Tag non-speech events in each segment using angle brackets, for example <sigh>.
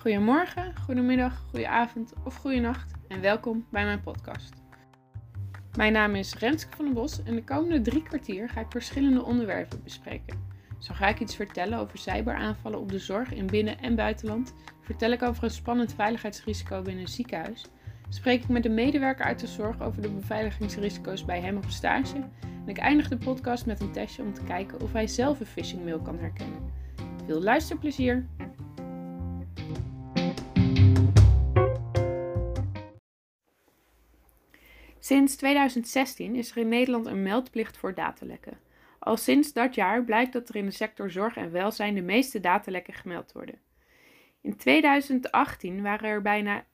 Goedemorgen, goedemiddag, goedenavond of goedenacht en welkom bij mijn podcast. Mijn naam is Renske van den Bos en de komende drie kwartier ga ik verschillende onderwerpen bespreken. Zo ga ik iets vertellen over cyberaanvallen op de zorg in binnen- en buitenland, vertel ik over een spannend veiligheidsrisico binnen een ziekenhuis, spreek ik met een medewerker uit de zorg over de beveiligingsrisico's bij hem op stage en ik eindig de podcast met een testje om te kijken of hij zelf een phishing mail kan herkennen. Veel luisterplezier! Sinds 2016 is er in Nederland een meldplicht voor datalekken. Al sinds dat jaar blijkt dat er in de sector zorg en welzijn de meeste datalekken gemeld worden. In 2018 waren er bijna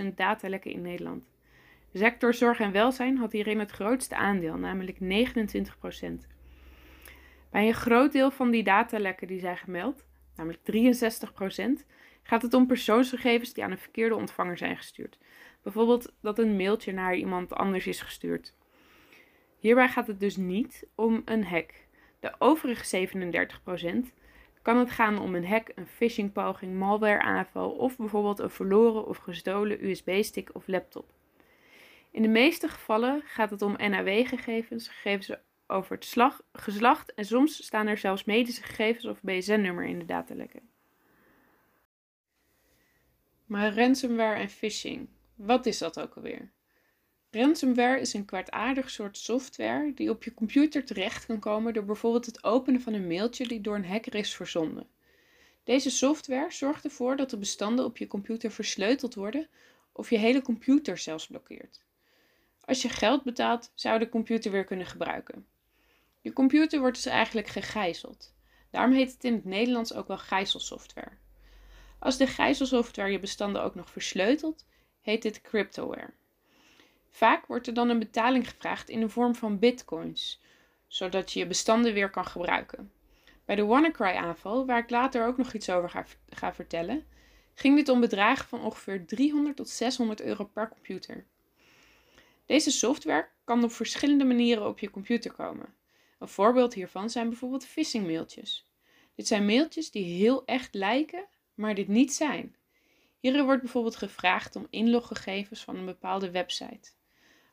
21.000 datalekken in Nederland. De sector zorg en welzijn had hierin het grootste aandeel, namelijk 29%. Bij een groot deel van die datalekken die zijn gemeld, namelijk 63%, gaat het om persoonsgegevens die aan een verkeerde ontvanger zijn gestuurd. Bijvoorbeeld dat een mailtje naar iemand anders is gestuurd. Hierbij gaat het dus niet om een hack. De overige 37% kan het gaan om een hack, een phishingpoging, malwareaanval of bijvoorbeeld een verloren of gestolen USB-stick of laptop. In de meeste gevallen gaat het om NAW-gegevens, gegevens over het geslacht en soms staan er zelfs medische gegevens of BSN-nummer in de datalekken. Maar ransomware en phishing, wat is dat ook alweer? Ransomware is een kwaadaardig soort software die op je computer terecht kan komen door bijvoorbeeld het openen van een mailtje die door een hacker is verzonden. Deze software zorgt ervoor dat de bestanden op je computer versleuteld worden of je hele computer zelfs blokkeert. Als je geld betaalt, zou de computer weer kunnen gebruiken. Je computer wordt dus eigenlijk gegijzeld. Daarom heet het in het Nederlands ook wel gijzelsoftware. Als de gijzelsoftware je bestanden ook nog versleutelt, heet dit cryptoware. Vaak wordt er dan een betaling gevraagd in de vorm van bitcoins, zodat je je bestanden weer kan gebruiken. Bij de WannaCry-aanval, waar ik later ook nog iets over ga, ga vertellen, ging dit om bedragen van ongeveer 300 tot 600 euro per computer. Deze software kan op verschillende manieren op je computer komen. Een voorbeeld hiervan zijn bijvoorbeeld phishing mailtjes. Dit zijn mailtjes die heel echt lijken, maar dit niet zijn. Hierin wordt bijvoorbeeld gevraagd om inloggegevens van een bepaalde website.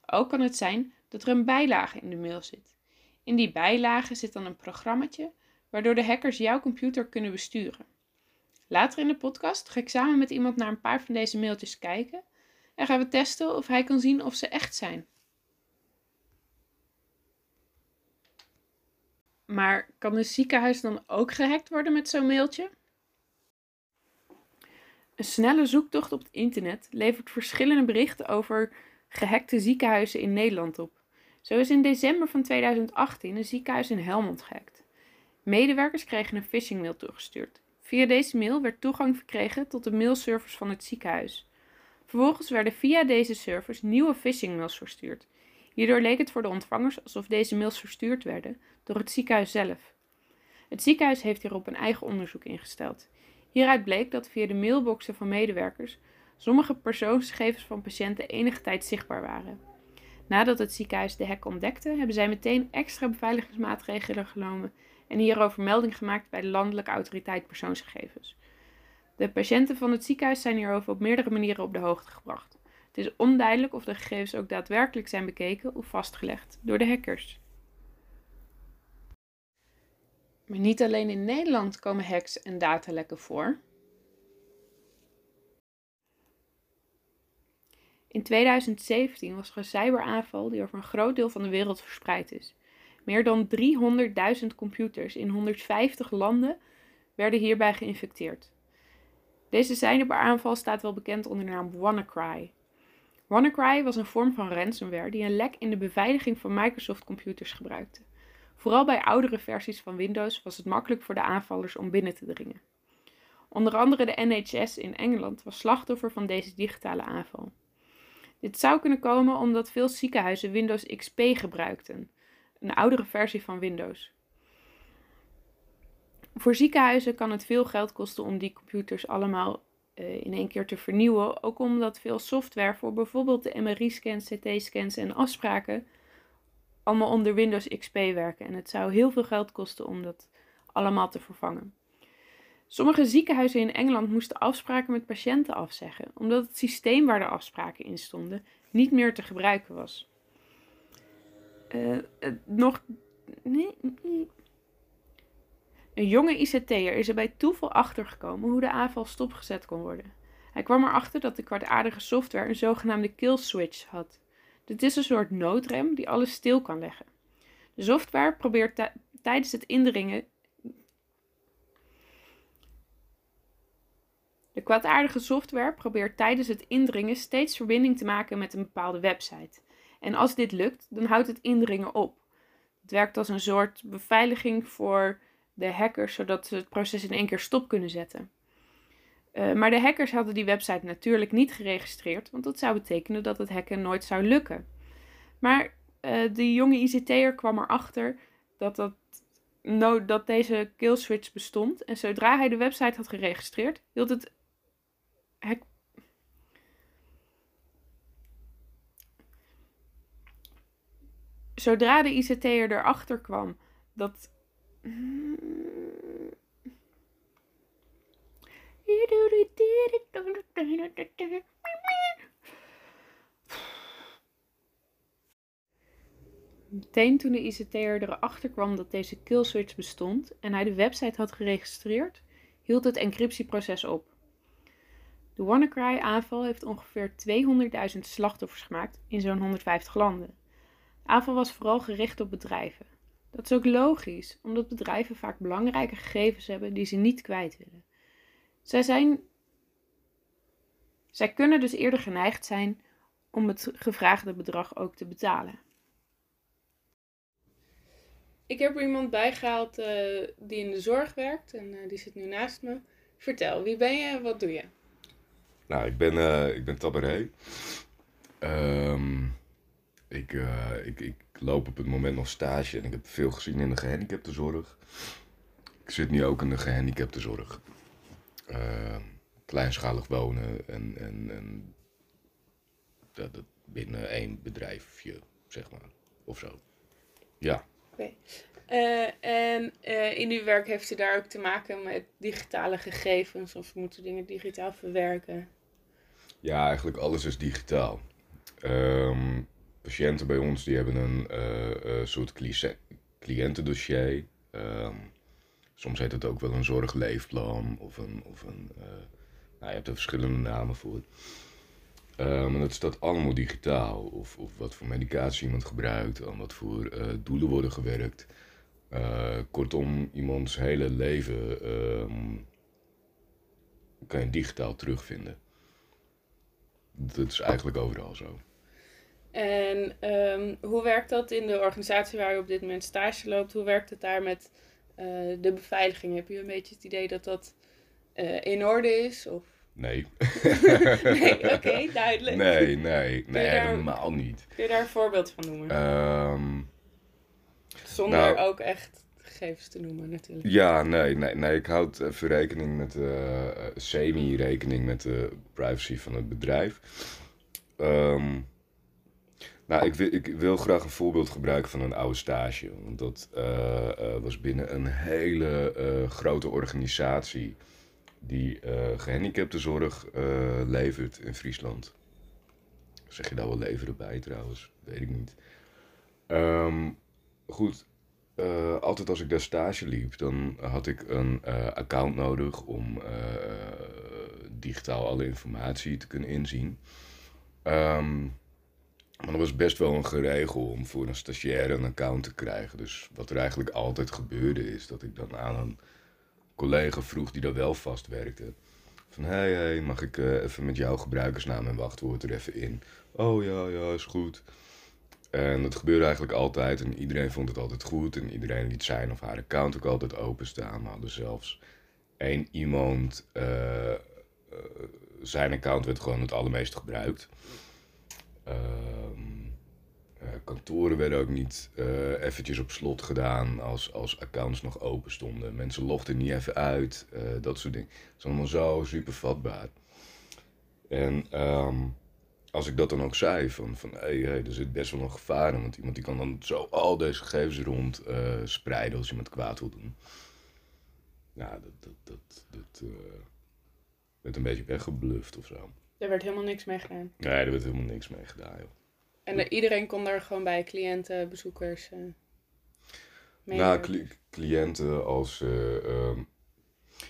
Ook kan het zijn dat er een bijlage in de mail zit. In die bijlage zit dan een programmaatje waardoor de hackers jouw computer kunnen besturen. Later in de podcast ga ik samen met iemand naar een paar van deze mailtjes kijken en gaan we testen of hij kan zien of ze echt zijn. Maar kan een ziekenhuis dan ook gehackt worden met zo'n mailtje? Een snelle zoektocht op het internet levert verschillende berichten over gehackte ziekenhuizen in Nederland op. Zo is in december van 2018 een ziekenhuis in Helmond gehackt. Medewerkers kregen een phishingmail toegestuurd. Via deze mail werd toegang verkregen tot de mailservers van het ziekenhuis. Vervolgens werden via deze servers nieuwe phishingmails verstuurd. Hierdoor leek het voor de ontvangers alsof deze mails verstuurd werden door het ziekenhuis zelf. Het ziekenhuis heeft hierop een eigen onderzoek ingesteld. Hieruit bleek dat via de mailboxen van medewerkers sommige persoonsgegevens van patiënten enige tijd zichtbaar waren. Nadat het ziekenhuis de hack ontdekte, hebben zij meteen extra beveiligingsmaatregelen genomen en hierover melding gemaakt bij de Landelijke Autoriteit Persoonsgegevens. De patiënten van het ziekenhuis zijn hierover op meerdere manieren op de hoogte gebracht. Het is onduidelijk of de gegevens ook daadwerkelijk zijn bekeken of vastgelegd door de hackers. Maar niet alleen in Nederland komen hacks en datalekken voor. In 2017 was er een cyberaanval die over een groot deel van de wereld verspreid is. Meer dan 300.000 computers in 150 landen werden hierbij geïnfecteerd. Deze cyberaanval staat wel bekend onder de naam WannaCry. WannaCry was een vorm van ransomware die een lek in de beveiliging van Microsoft computers gebruikte. Vooral bij oudere versies van Windows was het makkelijk voor de aanvallers om binnen te dringen. Onder andere de NHS in Engeland was slachtoffer van deze digitale aanval. Dit zou kunnen komen omdat veel ziekenhuizen Windows XP gebruikten, een oudere versie van Windows. Voor ziekenhuizen kan het veel geld kosten om die computers allemaal uh, in één keer te vernieuwen, ook omdat veel software voor bijvoorbeeld de MRI-scans, CT-scans en afspraken allemaal onder Windows XP werken. En het zou heel veel geld kosten om dat allemaal te vervangen. Sommige ziekenhuizen in Engeland moesten afspraken met patiënten afzeggen, omdat het systeem waar de afspraken in stonden niet meer te gebruiken was. Uh, nog. Nee. Een jonge ICT'er is er bij toeval achtergekomen hoe de aanval stopgezet kon worden. Hij kwam erachter dat de kwaadaardige software een zogenaamde kill switch had. Dit is een soort noodrem die alles stil kan leggen. De software probeert tijdens het indringen. De kwaadaardige software probeert tijdens het indringen steeds verbinding te maken met een bepaalde website. En als dit lukt, dan houdt het indringen op. Het werkt als een soort beveiliging voor de hackers, zodat ze het proces in één keer stop kunnen zetten. Uh, maar de hackers hadden die website natuurlijk niet geregistreerd, want dat zou betekenen dat het hacken nooit zou lukken. Maar uh, de jonge ICT'er kwam erachter dat, dat, no, dat deze killswitch bestond. En zodra hij de website had geregistreerd, hield het hack... Zodra de ICT'er erachter kwam dat Meteen toen de ICT'er erachter kwam dat deze killswitch bestond en hij de website had geregistreerd, hield het encryptieproces op. De WannaCry-aanval heeft ongeveer 200.000 slachtoffers gemaakt in zo'n 150 landen. De aanval was vooral gericht op bedrijven. Dat is ook logisch, omdat bedrijven vaak belangrijke gegevens hebben die ze niet kwijt willen. Zij, zijn, zij kunnen dus eerder geneigd zijn om het gevraagde bedrag ook te betalen. Ik heb er iemand bijgehaald uh, die in de zorg werkt en uh, die zit nu naast me. Vertel, wie ben je en wat doe je? Nou, ik ben, uh, ik ben Tabaré. Um, ik, ik, ik loop op het moment nog stage en ik heb veel gezien in de gehandicaptenzorg. Ik zit nu ook in de gehandicaptenzorg. Uh, kleinschalig wonen en, en, en dat, dat binnen één bedrijfje, zeg maar, of zo. Ja. Oké. Uh, en uh, in uw werk heeft u daar ook te maken met digitale gegevens of moeten dingen digitaal verwerken? Ja, eigenlijk alles is digitaal. Um, patiënten bij ons die hebben een uh, soort cliëntendossier. Um, soms heet het ook wel een zorgleefplan of een. Of een uh, nou, je hebt er verschillende namen voor. Um, en dat staat allemaal digitaal. Of, of wat voor medicatie iemand gebruikt, aan wat voor uh, doelen worden gewerkt. Uh, kortom, iemands hele leven um, kan je digitaal terugvinden. Dat is eigenlijk overal zo. En um, hoe werkt dat in de organisatie waar je op dit moment stage loopt? Hoe werkt het daar met uh, de beveiliging? Heb je een beetje het idee dat dat uh, in orde is? Of? Nee. <laughs> nee, oké, okay, duidelijk. Nee, nee, nee, daar, helemaal niet. Kun je daar een voorbeeld van noemen? Um, Zonder nou, ook echt gegevens te noemen, natuurlijk. Ja, nee, nee, nee ik houd even rekening met, uh, semi-rekening met de privacy van het bedrijf. Um, nou, ik wil, ik wil graag een voorbeeld gebruiken van een oude stage. Want dat uh, uh, was binnen een hele uh, grote organisatie die gehandicaptenzorg levert in Friesland. Zeg je daar wel leveren bij trouwens? Weet ik niet. Um, goed, altijd als ik daar stage liep, dan had ik een account nodig om digitaal alle informatie te kunnen inzien. Um, maar dat was best wel een geregel om voor een stagiair een account te krijgen. Dus wat er eigenlijk altijd gebeurde is dat ik dan aan een collega vroeg die daar wel vast werkte. Van hey, hey, mag ik uh, even met jouw gebruikersnaam en wachtwoord er even in? Oh ja, ja, is goed. En dat gebeurde eigenlijk altijd en iedereen vond het altijd goed. En iedereen liet zijn of haar account ook altijd openstaan. We hadden zelfs één iemand, uh, uh, zijn account werd gewoon het allermeest gebruikt. Ehm, eh, kantoren werden ook niet uh, eventjes op slot gedaan als, als accounts nog open stonden. Mensen logden niet even uit, uh, dat soort dingen. Het is allemaal zo super vatbaar. En um, als ik dat dan ook zei, van, van hey, hey, er zit best wel een gevaar in, want iemand die kan dan zo al deze gegevens rond spreiden als iemand kwaad wil doen. ja, dat, dat, dat, dat eh, werd een beetje weggebluft of zo. Er werd helemaal niks mee gedaan. Nee, er werd helemaal niks mee gedaan, joh. En eh, iedereen kon daar gewoon bij, cliënten, bezoekers, eh Nou, medewerkers. cli- cliënten als... eh, ehm,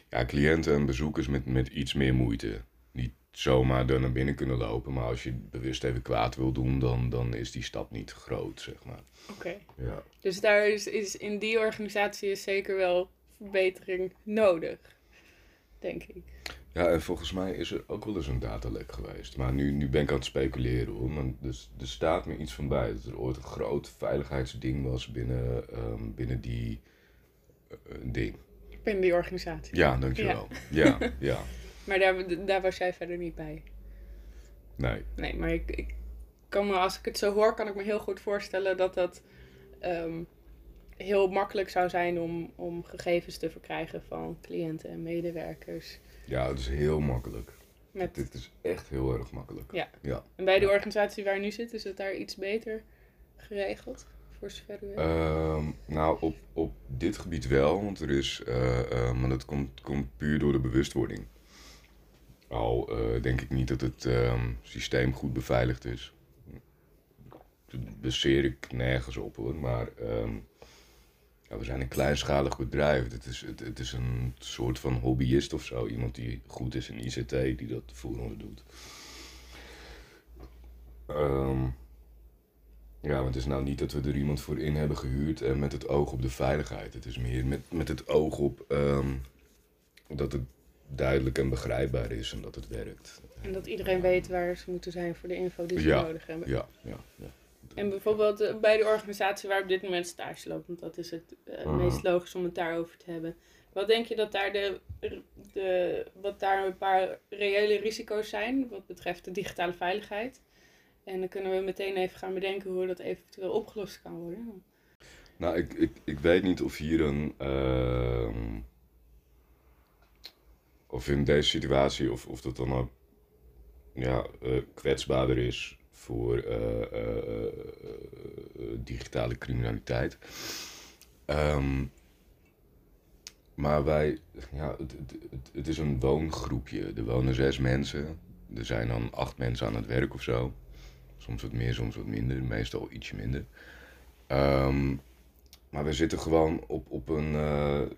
ja, cliënten en bezoekers met, met iets meer moeite. Niet zomaar er naar binnen kunnen lopen, maar als je bewust even kwaad wil doen, dan, dan is die stap niet groot, zeg maar. Oké. Ja. Dus daar is, is in die organisatie is zeker wel verbetering nodig, denk ik. Ja, en volgens mij is er ook wel eens een datalek geweest. Maar nu, nu ben ik aan het speculeren hoor. Maar dus, er staat me iets van bij dat er ooit een groot veiligheidsding was binnen, ehm, binnen die eh, ding. Binnen die organisatie. Ja, dankjewel. Ja, ja. <laughs> Maar daar, daar was jij verder niet bij. Nee. Nee, maar ik, ik kan me, als ik het zo hoor, kan ik me heel goed voorstellen dat dat ehm, heel makkelijk zou zijn om, om gegevens te verkrijgen van cliënten en medewerkers. Ja, het is heel makkelijk. Met, Dit is echt heel erg makkelijk. Ja. Ja. en bij de organisatie waar je nu zit, is het daar iets beter geregeld? Voor zover u? Ehm, nou, op, op dit gebied wel, want er is, eh, eh, maar dat komt, komt puur door de bewustwording. Al eh, denk ik niet dat het ehm, systeem goed beveiligd is. Dat baseer ik nergens op hoor, maar ehm, ja, we zijn een kleinschalig bedrijf. Het is, het, het is een soort van hobbyist of zo. Iemand die goed is in ICT, die dat voor ons doet. Ehm, ja, maar het is nou niet dat we er iemand voor in hebben gehuurd en met het oog op de veiligheid. Het is meer met, met het oog op ehm, dat het duidelijk en begrijpbaar is en dat het werkt. en dat iedereen weet waar ze moeten zijn voor de info die ze Ja. nodig hebben. Ja, ja, ja. En bijvoorbeeld eh, bij de organisatie waar op dit moment stage loopt, want dat is het eh, Mhm. meest logisch om het daarover te hebben. Wat denk je dat daar de, de, wat daar een paar reële risico's zijn wat betreft de digitale veiligheid? En dan kunnen we meteen even gaan bedenken hoe dat eventueel opgelost kan worden. Nou, ik, ik, ik weet niet of hier een. ehm, of in deze situatie, of, of dat dan ook ja, eh, kwetsbaarder is voor eh, eh, eh, digitale criminaliteit. Ehm, maar wij, ja, het, het, het, is een woongroepje. Er wonen zes mensen. Er zijn dan acht mensen aan het werk of zo. Soms wat meer, soms wat minder. Meestal ietsje minder. Ehm, maar we zitten gewoon op, op een,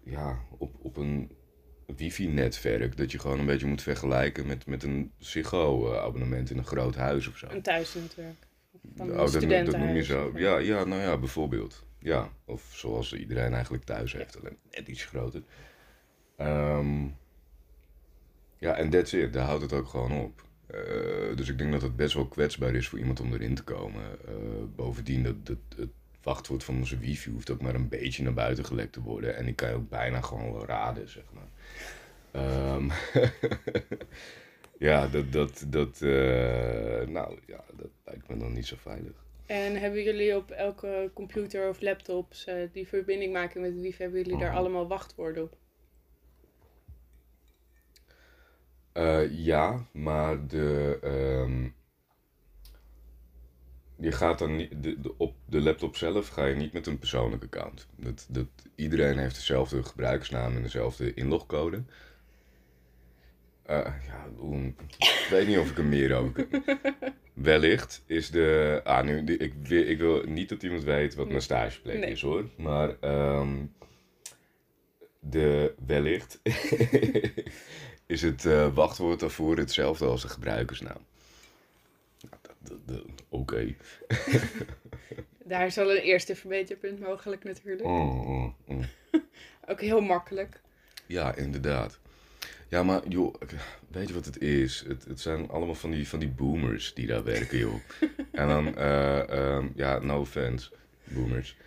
ja, op, op een wifi-netwerk. Dat je gewoon een beetje moet vergelijken met, met een Ziggo-abonnement in een groot huis of zo. Een thuisnetwerk. Van Oh, dat, noem- dat noem je zo. Ja, ja, nou ja, bijvoorbeeld. Ja, of zoals iedereen eigenlijk thuis heeft, alleen net iets groter. Ehm, ja, en that's it. Daar houdt het ook gewoon op. Eh, dus ik denk dat het best wel kwetsbaar is voor iemand om erin te komen. Eh, bovendien, dat, dat, het wachtwoord van onze wifi hoeft ook maar een beetje naar buiten gelekt te worden. En ik kan je ook bijna gewoon wel raden, zeg maar. Ehm, <laughs> ja, dat, dat, dat, eh, nou ja, dat lijkt me dan niet zo veilig. En hebben jullie op elke computer of laptops eh, die verbinding maken met wifi, hebben jullie daar Mhm. allemaal wachtwoorden op? Eh, ja, maar de, ehm, je gaat dan niet, de, de- op de laptop zelf ga je niet met een persoonlijke account. Dat, dat, iedereen heeft dezelfde gebruikersnaam en dezelfde inlogcode. Eh, ja, ik weet niet of ik er meer over kan. <laughs> Wellicht is de. Ah, nu, die- ik, wil, ik wil niet dat iemand weet wat mijn stageplek Nee. is hoor. Maar ehm, de wellicht <laughs> is het eh, wachtwoord daarvoor hetzelfde als de gebruikersnaam. Oké. Daar is al een eerste verbeterpunt mogelijk natuurlijk. Oh, oh, oh. Ook heel makkelijk. Ja, inderdaad. Ja, maar joh, weet je wat het is? Het, het zijn allemaal van die, van die boomers die daar werken, joh. <laughs> En dan, eh, ehm, ja, no offense, boomers.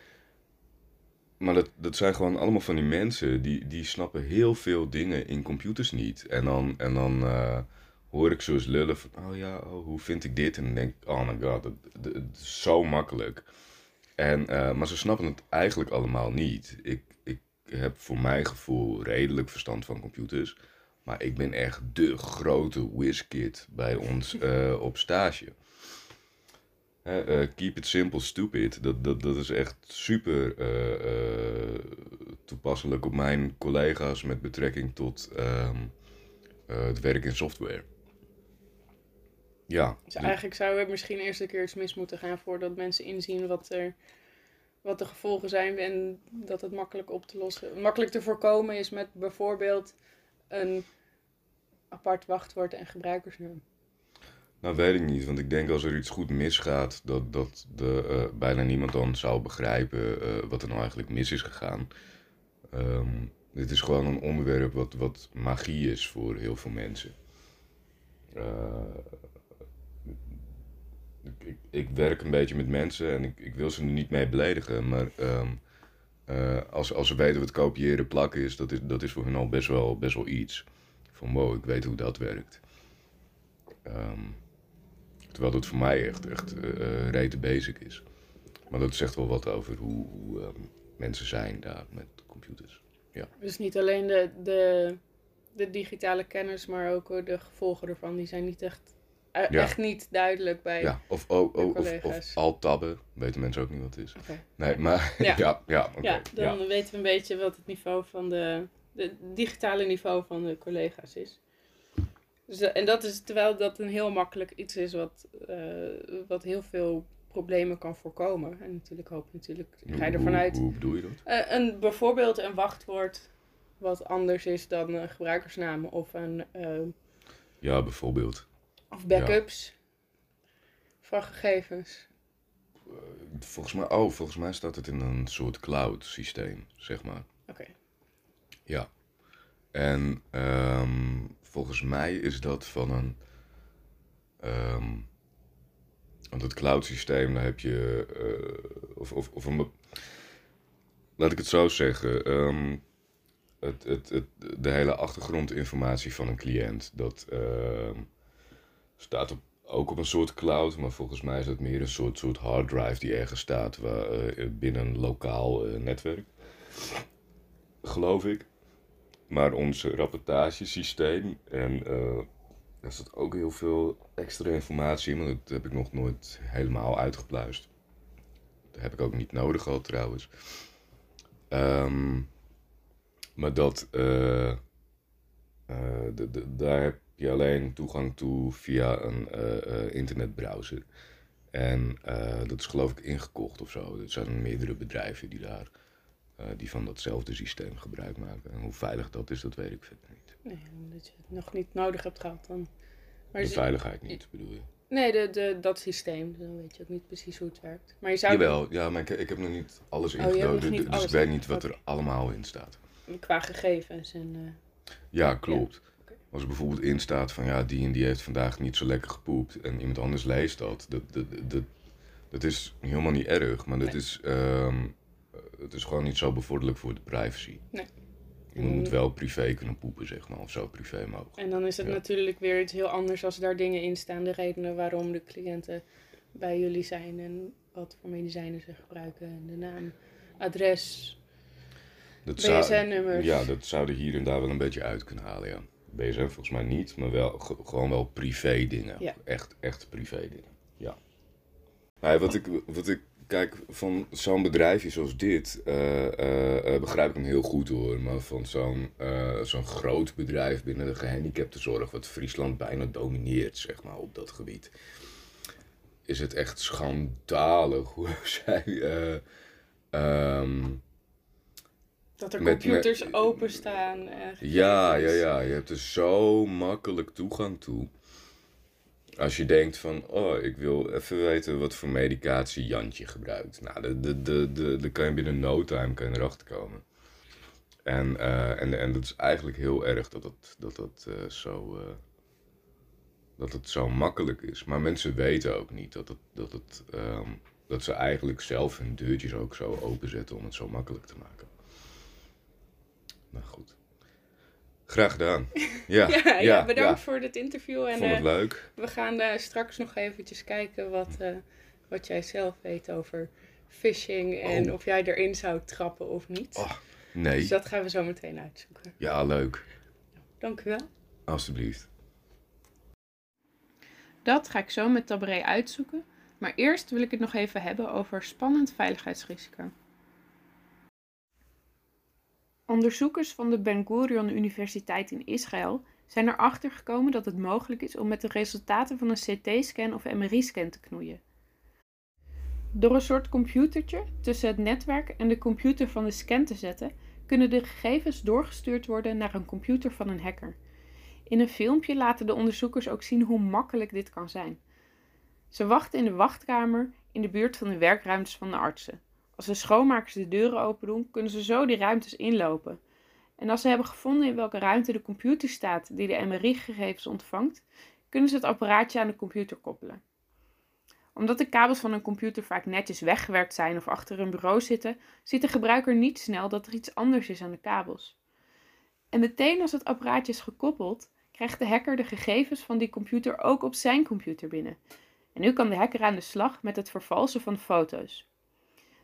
Maar dat, dat zijn gewoon allemaal van die mensen die, die snappen heel veel dingen in computers niet. En dan, en dan eh, hoor ik eens lullen van, oh ja, oh, hoe vind ik dit? En dan denk ik, oh my god, het, het is zo makkelijk. En, eh, maar ze snappen het eigenlijk allemaal niet. Ik, ik heb voor mijn gevoel redelijk verstand van computers. Maar ik ben echt de grote whizkid bij ons <laughs> eh, op stage. Eh, keep it simple, stupid. Dat, dat, dat is echt super toepasselijk op mijn collega's met betrekking tot ehm, eh, het werk in software. Ja, Dus eigenlijk zou er misschien eerst een keer iets mis moeten gaan voordat mensen inzien wat, er, wat de gevolgen zijn en dat het makkelijk op te lossen, makkelijk te voorkomen is met bijvoorbeeld een apart wachtwoord en gebruikersnaam. Nou, weet ik niet, want ik denk als er iets goed misgaat, dat, dat de, eh, bijna niemand dan zou begrijpen eh, wat er nou eigenlijk mis is gegaan. Ehm, dit is gewoon een onderwerp wat, wat magie is voor heel veel mensen. Eh, ik, ik, werk een beetje met mensen en ik, ik wil ze er niet mee beledigen, maar ehm, eh, als, als ze weten wat kopiëren plakken is, dat is, dat is voor hen al best wel, best wel iets. Van wow, ik weet hoe dat werkt. Ehm, terwijl dat voor mij echt, echt rete basic is. Maar dat zegt wel wat over hoe, hoe ehm, mensen zijn daar met computers. Dus niet alleen de, de, de digitale kennis, maar ook de gevolgen ervan, die zijn niet echt, Ja. echt niet duidelijk bij. Ja, of, oh, oh, of, of alt-tabben, weten mensen ook niet wat het is. Nee, maar <laughs> Ja. ja, ja, dan weten we een beetje wat het niveau van de, de digitale niveau van de collega's is. Dus, dat- en dat is terwijl dat een heel makkelijk iets is wat, eh, wat heel veel problemen kan voorkomen. En natuurlijk hoop natuurlijk, ga je ervan uit. Hoe, hoe bedoel je dat? Eh, een, bijvoorbeeld een wachtwoord wat anders is dan een gebruikersnaam of, een, eh, Ja, bijvoorbeeld. Of backups van gegevens. Volgens mij, oh, volgens mij staat het in een soort cloud systeem, zeg maar. Oké. Ja. En ehm, volgens mij is dat van een. ehm want het cloud systeem, daar heb je. eh, of, of, of een. Laat ik het zo zeggen. ehm, het, het, het, de hele achtergrondinformatie van een cliënt, dat staat op, ook op een soort cloud, maar volgens mij is dat meer een soort, soort hard drive die ergens staat waar, eh, binnen een lokaal eh, netwerk. Geloof ik. Maar ons rapportagesysteem en eh daar staat ook heel veel extra informatie in, maar dat heb ik nog nooit helemaal uitgepluist. Dat heb ik ook niet nodig gehad trouwens. Ehm, maar dat, de- de- daar je alleen toegang toe via een eh, eh, internetbrowser. En eh, dat is geloof ik ingekocht of zo. Er zijn meerdere bedrijven die daar die van datzelfde systeem gebruik maken. En hoe veilig dat is, dat weet ik verder niet. Nee, omdat je het nog niet nodig hebt gehad dan. Maar De veiligheid niet, bedoel je? Nee, de, de, dat systeem. Dan weet je ook niet precies hoe het werkt. Maar je zou Jawel, ja, maar ik, ik heb nog niet alles Oh, dus alles ik weet niet wat er allemaal in staat. qua gegevens en... Ja, klopt. Als er bijvoorbeeld in staat van ja, die en die heeft vandaag niet zo lekker gepoept en iemand anders leest dat, dat, dat, dat, dat is helemaal niet erg, maar dat Nee. is, ehm, het is gewoon niet zo bevorderlijk voor de privacy. Nee. Iemand moet Mm. wel privé kunnen poepen, zeg maar, of zo privé mogen. En dan is het Ja. natuurlijk weer iets heel anders als daar dingen in staan. De redenen waarom de cliënten bij jullie zijn en wat voor medicijnen ze gebruiken. En de naam, adres, BSN-nummers. Ja, dat zouden hier en daar wel een beetje uit kunnen halen, ja. BSN volgens mij niet, maar wel ge- gewoon wel privé dingen. Ja. Echt, echt privé dingen. Ja. Nou, ja, wat ik, wat ik, kijk, van zo'n bedrijfje zoals dit, eh, eh, eh, begrijp ik hem heel goed hoor. Maar van zo'n eh, zo'n groot bedrijf binnen de gehandicaptenzorg, wat Friesland bijna domineert, zeg maar, op dat gebied. Is het echt schandalig <laughs> hoe zij. eh, ehm, dat er Met- computers met- openstaan. En Ja, ja, ja. Je hebt er zo makkelijk toegang toe. Als je denkt van, oh, ik wil even weten wat voor medicatie Jantje gebruikt. Nou, de, de, de, de, kan je binnen no time kan je erachter komen. En, eh, en, en dat is eigenlijk heel erg dat het, dat dat, eh, zo, eh, dat het zo makkelijk is. Maar mensen weten ook niet dat, het, dat, het, ehm, dat ze eigenlijk zelf hun deurtjes ook zo openzetten om het zo makkelijk te maken. Nou goed. Graag gedaan. <laughs> Ja, Ja, ja, ja, bedankt ja. voor dit interview. En Vond het eh, leuk. we gaan eh, straks nog eventjes kijken wat, eh, wat jij zelf weet over phishing. En Oh. of jij erin zou trappen of niet. Oh, nee. Dus dat gaan we zo meteen uitzoeken. Ja, leuk. Dank u wel. Alsjeblieft. Dat ga ik zo met Tabré uitzoeken. Maar eerst wil ik het nog even hebben over spannend veiligheidsrisico. Onderzoekers van de Ben Gurion Universiteit in Israël zijn erachter gekomen dat het mogelijk is om met de resultaten van een CT-scan of MRI-scan te knoeien. Door een soort computertje tussen het netwerk en de computer van de scan te zetten, kunnen de gegevens doorgestuurd worden naar een computer van een hacker. In een filmpje laten de onderzoekers ook zien hoe makkelijk dit kan zijn. Ze wachten in de wachtkamer in de buurt van de werkruimtes van de artsen. Als de schoonmakers de deuren open doen, kunnen ze zo die ruimtes inlopen. En als ze hebben gevonden in welke ruimte de computer staat die de MRI-gegevens ontvangt, kunnen ze het apparaatje aan de computer koppelen. Omdat de kabels van een computer vaak netjes weggewerkt zijn of achter een bureau zitten, ziet de gebruiker niet snel dat er iets anders is aan de kabels. En meteen als het apparaatje is gekoppeld, krijgt de hacker de gegevens van die computer ook op zijn computer binnen. En nu kan de hacker aan de slag met het vervalsen van foto's.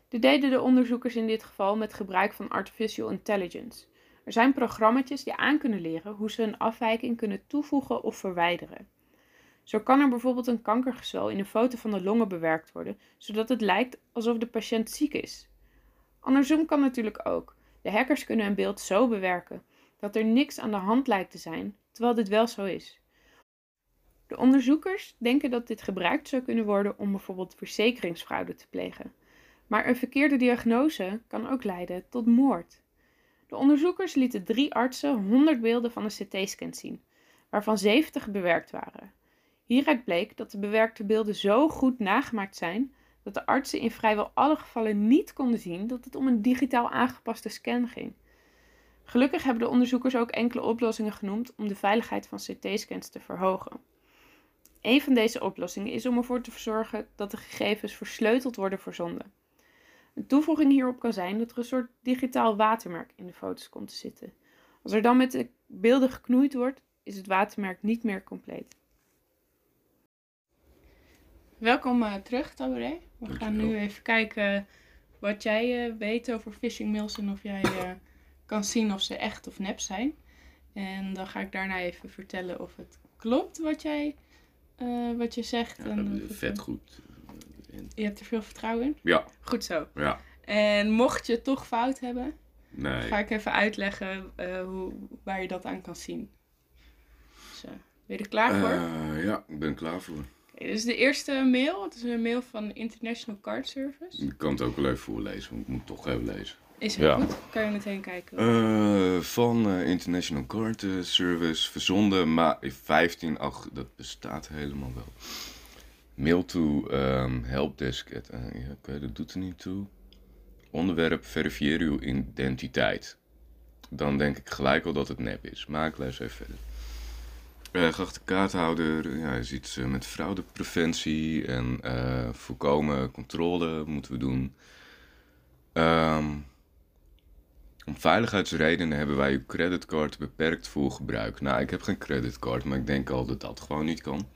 Dit deden de onderzoekers in dit geval met gebruik van artificial intelligence. Er zijn programma's die aan kunnen leren hoe ze een afwijking kunnen toevoegen of verwijderen. Zo kan er bijvoorbeeld een kankergezwel in een foto van de longen bewerkt worden, zodat het lijkt alsof de patiënt ziek is. Andersom kan natuurlijk ook. De hackers kunnen een beeld zo bewerken dat er niks aan de hand lijkt te zijn, terwijl dit wel zo is. De onderzoekers denken dat dit gebruikt zou kunnen worden om bijvoorbeeld verzekeringsfraude te plegen. Maar een verkeerde diagnose kan ook leiden tot moord. De onderzoekers lieten drie artsen 100 beelden van een CT-scan zien, waarvan 70 bewerkt waren. Hieruit bleek dat de bewerkte beelden zo goed nagemaakt zijn dat de artsen in vrijwel alle gevallen niet konden zien dat het om een digitaal aangepaste scan ging. Gelukkig hebben de onderzoekers ook enkele oplossingen genoemd om de veiligheid van CT-scans te verhogen. Een van deze oplossingen is om ervoor te zorgen dat de gegevens versleuteld worden verzonden. Een toevoeging hierop kan zijn dat er een soort digitaal watermerk in de foto's komt te zitten. Als er dan met de beelden geknoeid wordt, is het watermerk niet meer compleet. Welkom uh, terug, Tabaré. We gaan nu even kijken wat jij uh, weet over phishing mails en of jij uh, kan zien of ze echt of nep zijn. En dan ga ik daarna even vertellen of het klopt wat jij wat je zegt. Ja, en vet goed. Je hebt er veel vertrouwen in? Ja. Goed zo. Ja. En mocht je het toch fout hebben, Nee. ga ik even uitleggen eh, hoe, waar je dat aan kan zien. Eh, ben je er klaar voor? Eh, ja, ik ben er klaar voor. Dit is de eerste mail. Het is een mail van International Card Service. Ik kan het ook wel even voorlezen, want ik moet het toch even lezen. Is Ja. goed. Kan je meteen kijken. Eh, van eh, International Card Service, verzonden maar 15 ach, dat bestaat helemaal wel. Mail to ehm, helpdesk. at- eh, oké, dat doet er niet toe. Onderwerp, verifieer uw identiteit. Dan denk ik gelijk al dat het nep is. Maar ik even verder. Eh geachte kaarthouder, ja, is iets eh, met fraudepreventie en eh, voorkomen controle moeten we doen. Ehm, om veiligheidsredenen hebben wij uw creditcard beperkt voor gebruik. Nou, ik heb geen creditcard, maar ik denk al dat dat gewoon niet kan.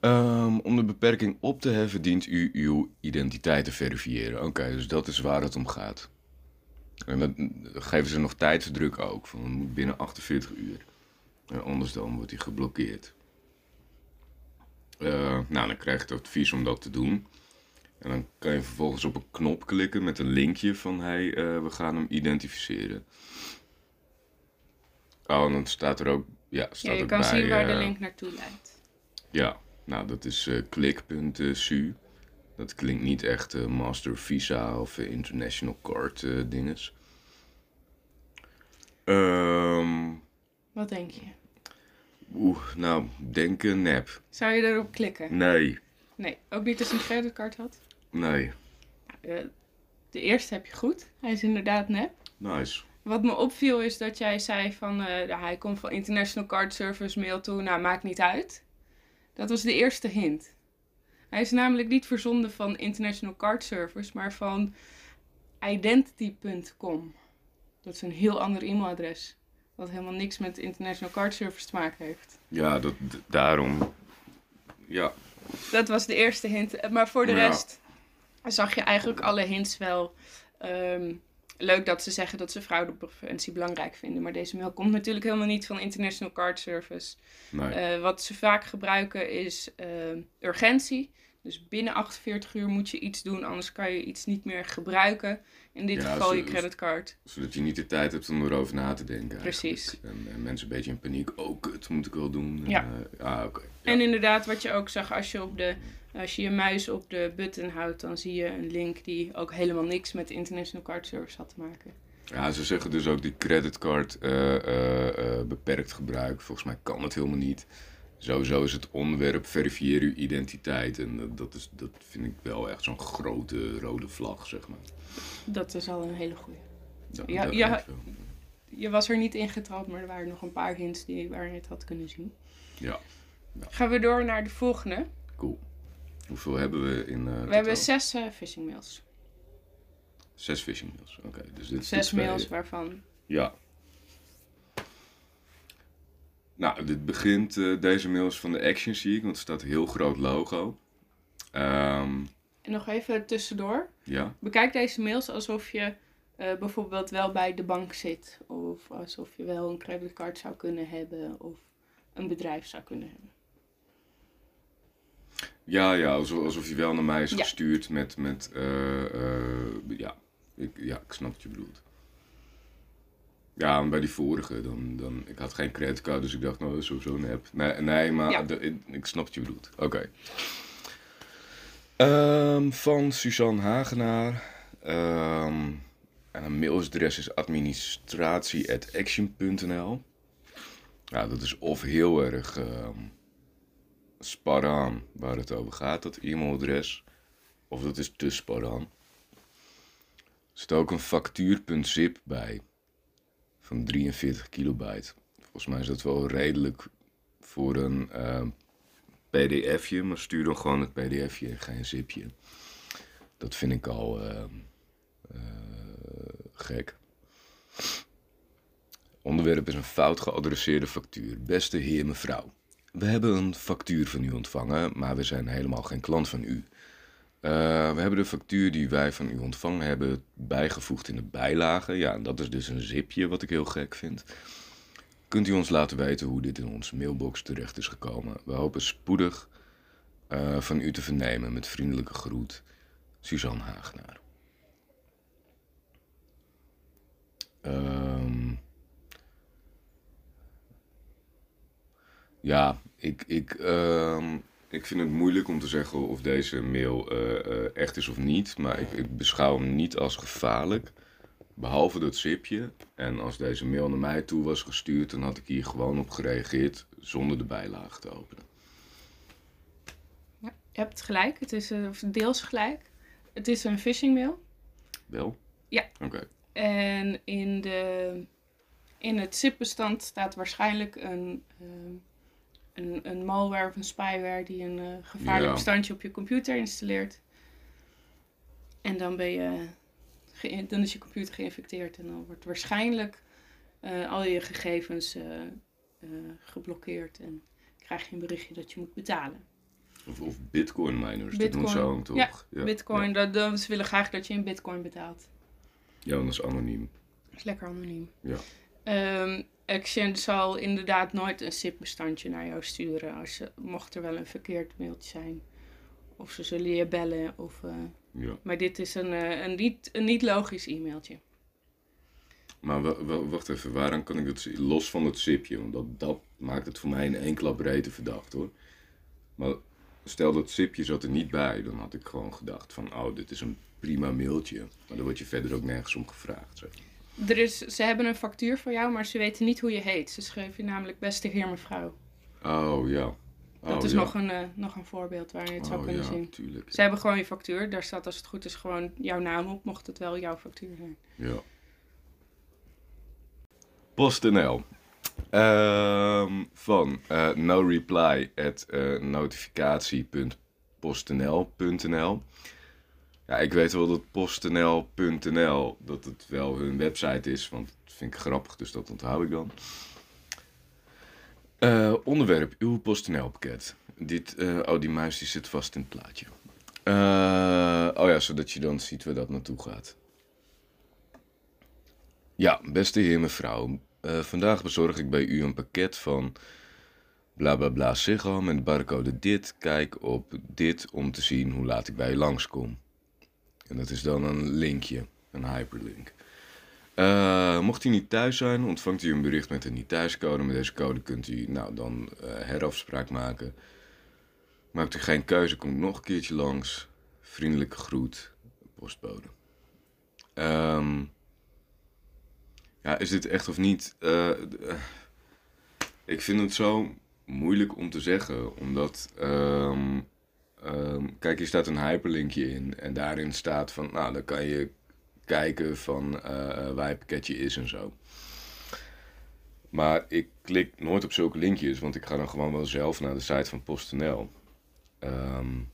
Ehm, om de beperking op te heffen dient u uw identiteit te verifiëren. Oké, dus dat is waar het om gaat. En dat dat geven ze nog tijdsdruk ook, van het moet binnen 48 uur. En anders dan wordt hij geblokkeerd. Eh, nou, dan krijg je het advies om dat te doen. En dan kan je vervolgens op een knop klikken met een linkje van hey, eh, we gaan hem identificeren. Oh, en dan staat er ook. Ja, staat ja, je kan bij, zien waar de eh, link naartoe leidt. Ja, nou dat is eh klik.su. Dat klinkt niet echt eh, Master Visa of eh, International Card eh, dinges. Ehm, Wat denk je? Oeh, nou, denken nep. Zou je erop klikken? Nee, Nee, ook niet als je een creditcard had. nee. Eh, de eerste heb je goed. Hij is inderdaad nep. Nice. Wat me opviel is dat jij zei van eh, hij komt van International Card Service mail toe, nou maakt niet uit. Dat was de eerste hint. Hij is namelijk niet verzonden van International Card Service, maar van identity.com. Dat is een heel ander e-mailadres. Wat helemaal niks met International Card Service te maken heeft. Ja, dat, daarom. Ja, Dat was de eerste hint. Eh, Maar voor de Ja. rest zag je eigenlijk alle hints wel. Ehm, leuk dat ze zeggen dat ze fraudepreventie belangrijk vinden. Maar deze mail komt natuurlijk helemaal niet van International Card Service. nee. Eh, wat ze vaak gebruiken is eh, urgentie. Dus binnen 48 uur moet je iets doen, anders kan je iets niet meer gebruiken. In dit Ja, geval je creditcard. Zodat je niet de tijd hebt om erover na te denken. Precies. En, en mensen een beetje in paniek. Oh, kut, moet ik wel doen. En, Ja. eh, ah, oké. Ja. En inderdaad, wat je ook zag, als je, op de, als je je muis op de button houdt, dan zie je een link die ook helemaal niks met de International Card Service had te maken. Ja, ze zeggen dus ook die creditcard eh, eh, beperkt gebruik. Volgens mij kan het helemaal niet. Sowieso is het onderwerp verifieer uw identiteit. En dat- is, dat vind ik wel echt zo'n grote rode vlag, zeg maar. Dat is al een hele goeie. Da- Ja. Je was er niet ingetrapt, maar er waren nog een paar hints die, waar je het had kunnen zien. Ja, Gaan we door naar de volgende. cool. Hoeveel hebben we in eh We hebben zes eh, phishing mails. Zes phishing mails. Oké, dus dit Zes mails waarvan... Ja. Nou, dit begint, eh, deze mail is van de Action zie ik, want er staat een heel groot logo. Ehm, En nog even tussendoor. ja, Bekijk deze mails alsof je eh, bijvoorbeeld wel bij de bank zit. Of alsof je wel een creditcard zou kunnen hebben. Of een bedrijf zou kunnen hebben. ja, ja alsof, alsof je wel naar mij is Ja. gestuurd met, met eh, ja, ik, ja, ik snap wat je bedoelt. Ja, en bij die vorige, dan, dan, ik had geen creditcard, dus ik dacht, nou, dat is sowieso een app. Nee, nee maar Ja. de- ik, ik snap wat je bedoelt. Oké. Ehm, van Suzanne Hagenaar. Ehm, en een mailadres is administratie.action.nl. Ja, dat is of heel erg ehm spar aan waar het over gaat, dat e-mailadres. Of dat is te spar aan. Er zit ook een factuur.zip bij. Van 43 kilobyte. Volgens mij is dat wel redelijk voor een ehm, pdfje. Maar stuur dan gewoon het pdfje en geen zipje. Dat vind ik al ehm, eh, gek. Onderwerp is een fout geadresseerde factuur. Beste heer, mevrouw. We hebben een factuur van u ontvangen, maar we zijn helemaal geen klant van u. Eh, we hebben de factuur die wij van u ontvangen hebben bijgevoegd in de bijlage. Ja, en dat is dus een zipje, wat ik heel gek vind. Kunt u ons laten weten hoe dit in onze mailbox terecht is gekomen? We hopen spoedig eh, van u te vernemen. Met vriendelijke groet, Suzanne Hagenaar. Ehm ja, ik, ik, ehm, ik vind het moeilijk om te zeggen of deze mail eh, eh, echt is of niet. Maar ik, ik beschouw hem niet als gevaarlijk. Behalve dat zipje. En als deze mail naar mij toe was gestuurd, dan had ik hier gewoon op gereageerd zonder de bijlage te openen. Ja, je hebt gelijk. Het is of deels gelijk. Het is een phishing mail. Wel? Ja. Oké. En in, de, in het zip-bestand staat waarschijnlijk een, een, een malware of een spyware die een eh, gevaarlijk bestandje op je computer installeert. En dan, ben je, dan is je computer geïnfecteerd en dan wordt waarschijnlijk eh, al je gegevens eh, geblokkeerd en krijg je een berichtje dat je moet betalen. Of, of bitcoin miners, Bitcoin. dat doen ze toch? Ja, Bitcoin, dat, dat, ze willen graag dat je in bitcoin betaalt. Ja, want dat is anoniem. Dat is lekker anoniem. Ja. Ehm Action zal inderdaad nooit een zip-bestandje naar jou sturen. Als mocht er wel een verkeerd mailtje zijn. Of ze zullen je bellen. Of, eh, ja. maar dit is een, eh, een, niet, een niet logisch e-mailtje. Maar wa- wa- wacht even, waaraan kan ik zi- los van het zipje? Want dat, dat maakt het voor mij in één klap breedte verdacht hoor. Maar stel dat zipje zat er niet bij, dan had ik gewoon gedacht van, oh, dit is een prima mailtje. Maar dan word je verder ook nergens om gevraagd. Zeg. Er is, ze hebben een factuur voor jou, maar ze weten niet hoe je heet. Ze schrijven je namelijk beste heer mevrouw. Oh ja. Dat Oh, is ja. nog, een, eh, nog een voorbeeld waar je het zou oh, kunnen ja, zien. tuurlijk. Ze hebben gewoon je factuur. Daar staat als het goed is gewoon jouw naam op, mocht het wel jouw factuur zijn. Ja. PostNL. Ehm, van eh, no reply at eh, notificatie.postnl.nl. Ja, ik weet wel dat postnl.nl dat het wel hun website is, want dat vind ik grappig, dus dat onthoud ik dan. Eh, onderwerp, uw PostNL pakket. Dit, eh, oh, die muis die zit vast in het plaatje. Eh, oh ja, zodat je dan ziet waar dat naartoe gaat. Ja, beste heer mevrouw. Vandaag bezorg ik bij u een pakket van bla bla bla Ziggo met barcode dit. Kijk op dit om te zien hoe laat ik bij je langskom. En dat is dan een linkje, een hyperlink. Uh, mocht hij niet thuis zijn, ontvangt u een bericht met een niet thuiscode. Met deze code kunt u nou, dan uh, herafspraak maken. Maakt u geen keuze, komt nog een keertje langs. Vriendelijke groet, postbode. Um, ja, is dit echt of niet? Uh, ik vind het zo moeilijk om te zeggen, omdat. Um, um, kijk, hier staat een hyperlinkje in en daarin staat van, nou, dan kan je kijken van uh, waar je pakketje is en zo. Maar ik klik nooit op zulke linkjes, want ik ga dan gewoon wel zelf naar de site van PostNL. Um,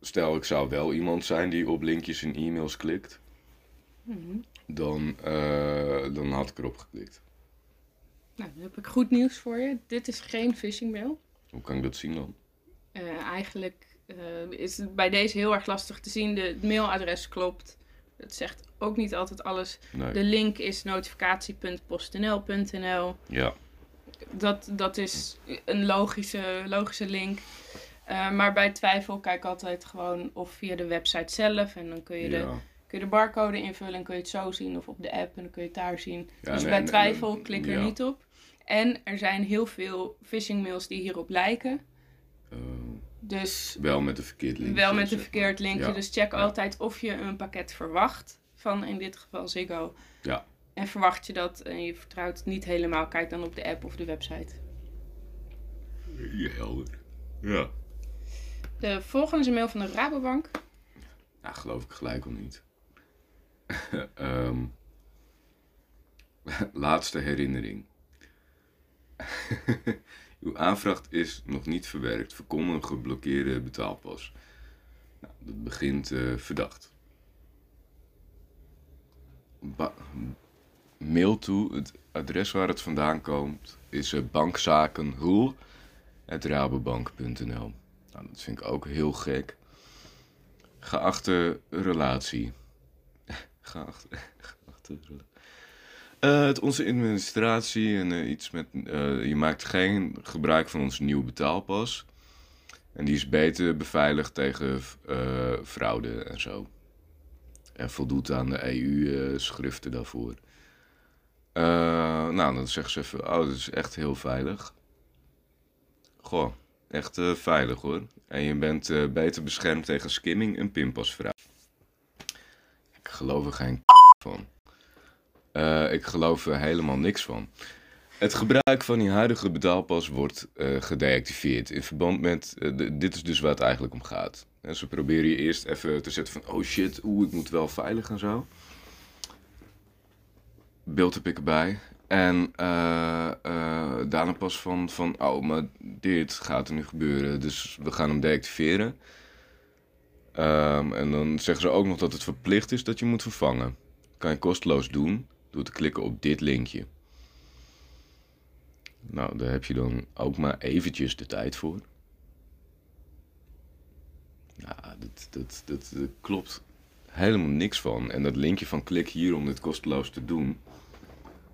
stel, ik zou wel iemand zijn die op linkjes in e-mails klikt. Mm dan, uh, dan had ik erop geklikt. Nou, dan heb ik goed nieuws voor je. Dit is geen phishing mail. Hoe kan ik dat zien dan? Uh, eigenlijk uh, is het bij deze heel erg lastig te zien. De, het mailadres klopt. Het zegt ook niet altijd alles. Nee. De link is notificatie.postnl.nl. Ja. Dat, dat is een logische, logische link. Uh, maar bij twijfel kijk altijd gewoon of via de website zelf. En dan kun je, de, kun je de barcode invullen en kun je het zo zien. Of op de app en dan kun je het daar zien. Ja, dus nee, bij twijfel nee, klik er ja. niet op. En er zijn heel veel phishing mails die hierop lijken. Dus wel met een verkeerd linkje. wel met een verkeerd linkje. Ja. Dus check Ja. altijd of je een pakket verwacht. Van in dit geval Ziggo. Ja. En verwacht je dat en je vertrouwt het niet helemaal. Kijk dan op de app of de website. Ja, helder. Ja. De volgende is een mail van de Rabobank. Nou, geloof ik gelijk al niet. <laughs> Ehm, <laughs> laatste herinnering. <laughs> Uw aanvraag is nog niet verwerkt. Voorkom een geblokkeerde betaalpas. Nou, dat begint eh, verdacht. Mail toe. Het adres waar het vandaan komt is uh, Nou, dat vind ik ook heel gek. Geachte relatie. <laughs> Geachte, geachte relatie. Eh, het onze administratie en eh, iets met. eh, je maakt geen gebruik van onze nieuwe betaalpas. En die is beter beveiligd tegen fraude en zo. En voldoet aan de EU-schriften daarvoor. Nou, dan zeggen ze even: Oh, dat is echt heel veilig. Goh, echt veilig hoor. En je bent beter beschermd tegen skimming en pinpasfraude. Ik geloof er geen van. Eh, ik geloof er helemaal niks van. Het gebruik van die huidige betaalpas wordt eh, gedeactiveerd. In verband met. eh, dit is dus waar het eigenlijk om gaat. En ze proberen je eerst even te zetten van. Oh shit, oeh, ik moet wel veilig en zo. Beeld heb ik erbij. En daarna pas van, van. Oh, maar dit gaat er nu gebeuren. Dus we gaan hem deactiveren. Ehm, en dan zeggen ze ook nog dat het verplicht is dat je moet vervangen. Kan je kosteloos doen door te klikken op dit linkje. Nou, daar heb je dan ook maar eventjes de tijd voor. Ja, dat, dat, dat, klopt helemaal niks van. En dat linkje van klik hier om dit kosteloos te doen.